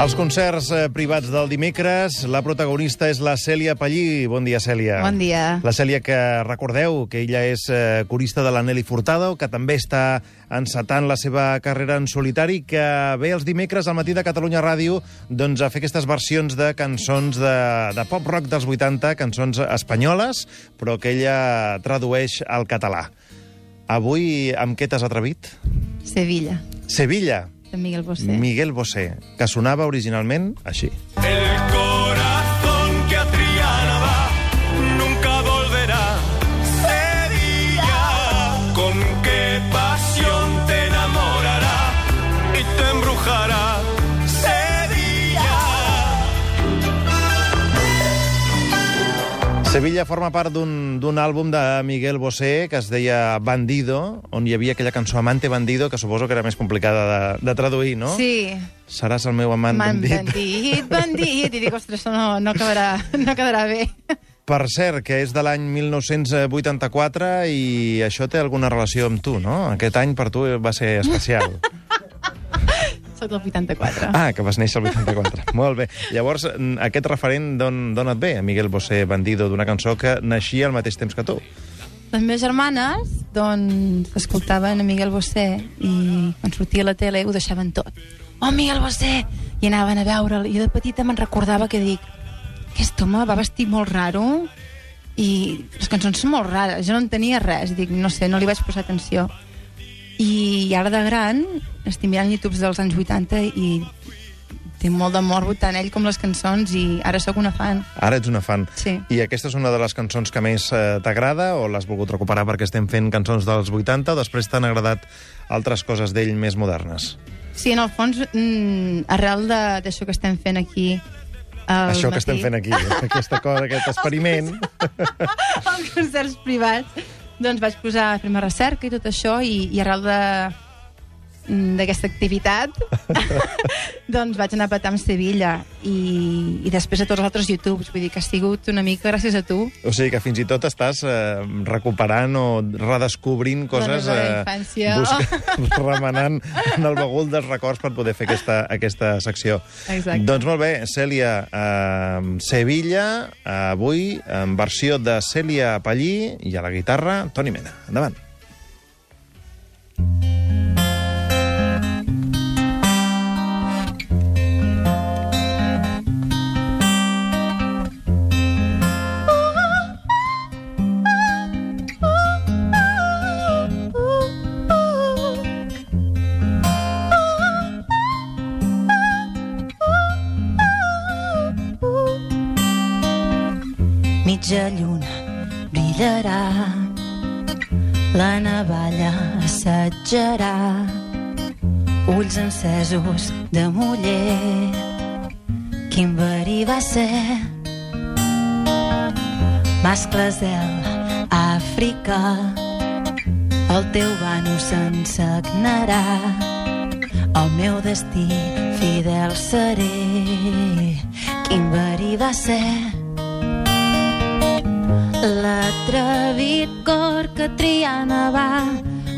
Els concerts eh, privats del dimecres, la protagonista és la Cèlia Pallí. Bon dia, Cèlia. Bon dia. La Cèlia, que recordeu que ella és eh, corista de la Nelly Furtado, que també està encetant la seva carrera en solitari, que ve els dimecres al matí de Catalunya Ràdio doncs, a fer aquestes versions de cançons de, de pop-rock dels 80, cançons espanyoles, però que ella tradueix al català. Avui, amb què t'has atrevit? Sevilla, Sevilla. De Miguel Bosé. Miguel Bosé, que sonava originalment així. El corazón Sevilla forma part d'un àlbum de Miguel Bosé que es deia Bandido, on hi havia aquella cançó Amante Bandido, que suposo que era més complicada de, de traduir, no? Sí, Seràs el meu amant man, bandit. bandit, bandit. I dic, ostres, no, no, quedarà, no quedarà bé. Per cert, que és de l'any 1984 i això té alguna relació amb tu, no? Aquest any per tu va ser especial. Soc del 84. Ah, que vas néixer el 84. Molt bé. Llavors, aquest referent d'on d'on et ve, Miguel Bosé Bandido, d'una cançó que naixia al mateix temps que tu? Les meves germanes, doncs, escoltaven a Miguel Bosé i quan sortia a la tele ho deixaven tot. Oh, Miguel Bosé! I anaven a veure'l. I de petita me'n recordava que dic aquest home va vestir molt raro i les cançons són molt rares. Jo no en tenia res. Dic, no sé, no li vaig posar atenció. I ara de gran estic mirant YouTubes dels anys 80 i tinc molt d'amor tant ell com les cançons i ara sóc una fan. Ara ets una fan. Sí. I aquesta és una de les cançons que més eh, t'agrada o l'has volgut recuperar perquè estem fent cançons dels 80 o després t'han agradat altres coses d'ell més modernes? Sí, en el fons, mm, arrel de- d'això que estem fent aquí al Això que matí, estem fent aquí, aquesta cosa, aquest experiment... als concerts privats, doncs vaig posar a fer-me recerca i tot això, i, i arrel de d'aquesta activitat doncs vaig anar a petar amb Sevilla i, i després a tots els altres YouTubes vull dir que ha sigut una mica gràcies a tu O sigui que fins i tot estàs eh, recuperant o redescobrint coses... de la infància. busca- remenant en el bagul dels records per poder fer aquesta, aquesta secció. Exacte. Doncs molt bé, Cèlia, eh, Sevilla, avui en versió de Cèlia Pallí i a la guitarra Toni Mena. Endavant. Mitja lluna brillarà, la navalla assetjarà, ulls encesos de muller. Quin verí va ser, mascles del Àfrica, el teu bano s'ensagnarà, el meu destí fidel seré. Quin verí va ser, L'atrevit cor que Triana va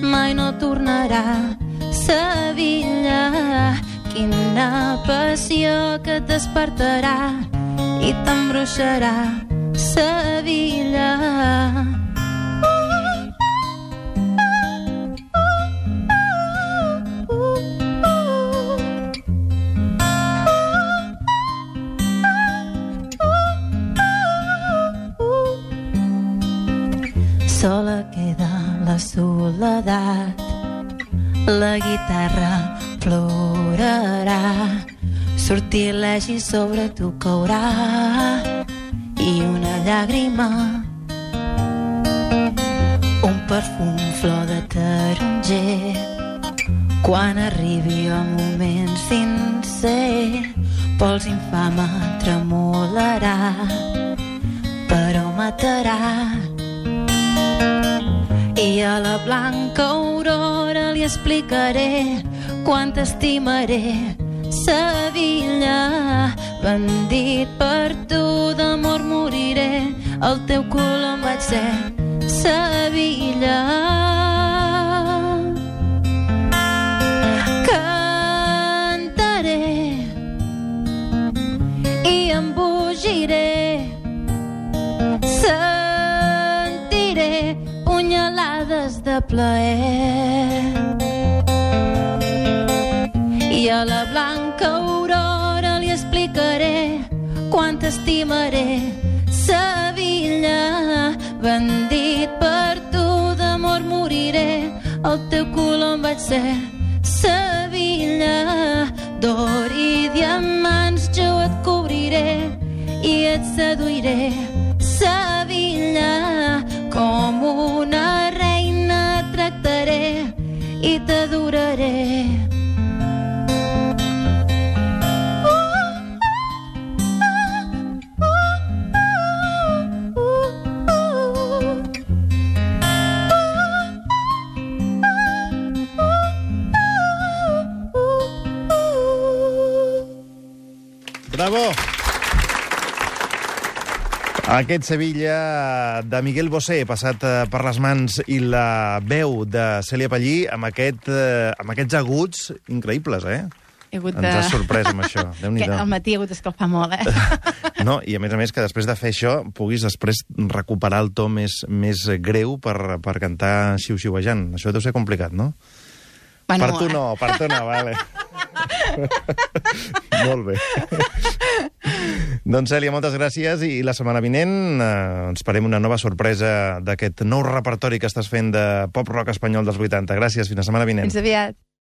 mai no tornarà. Sevilla, quina passió que et despertarà i t'embruixarà. Sevilla. Queda la soledat, la guitarra plorarà, sortilegi sobre tu caurà i una llàgrima, un perfum flor de taronger. Quan arribi el moment sincer, pols infama tremolarà, però matarà a la blanca aurora li explicaré quant t'estimaré. Sevilla, bandit per tu d'amor moriré. El teu color vaig ser. Sevilla. Plaer. I a la blanca aurora li explicaré quant t'estimaré. Sevilla, bandit per tu d'amor moriré. El teu color em vaig ser. Sevilla, d'or i diamants jo et cobriré i et seduiré. Sevilla, com Aquest Sevilla de Miguel Bosé, passat eh, per les mans i la veu de Cèlia Pallí, amb, aquest, eh, amb aquests aguts increïbles, eh? He hagut Ens has sorprès amb això. que Déu-n'hi-do. al matí he hagut d'escalfar molt, eh? No, i a més a més que després de fer això puguis després recuperar el to més, més greu per, per cantar xiu-xiuejant. Això deu ser complicat, no? Bueno, per tu eh, no, per tu no, vale. Molt bé. Doncs, Cèlia, moltes gràcies i la setmana vinent eh, ens farem una nova sorpresa d'aquest nou repertori que estàs fent de pop-rock espanyol dels 80. Gràcies, fins la setmana vinent. Fins aviat.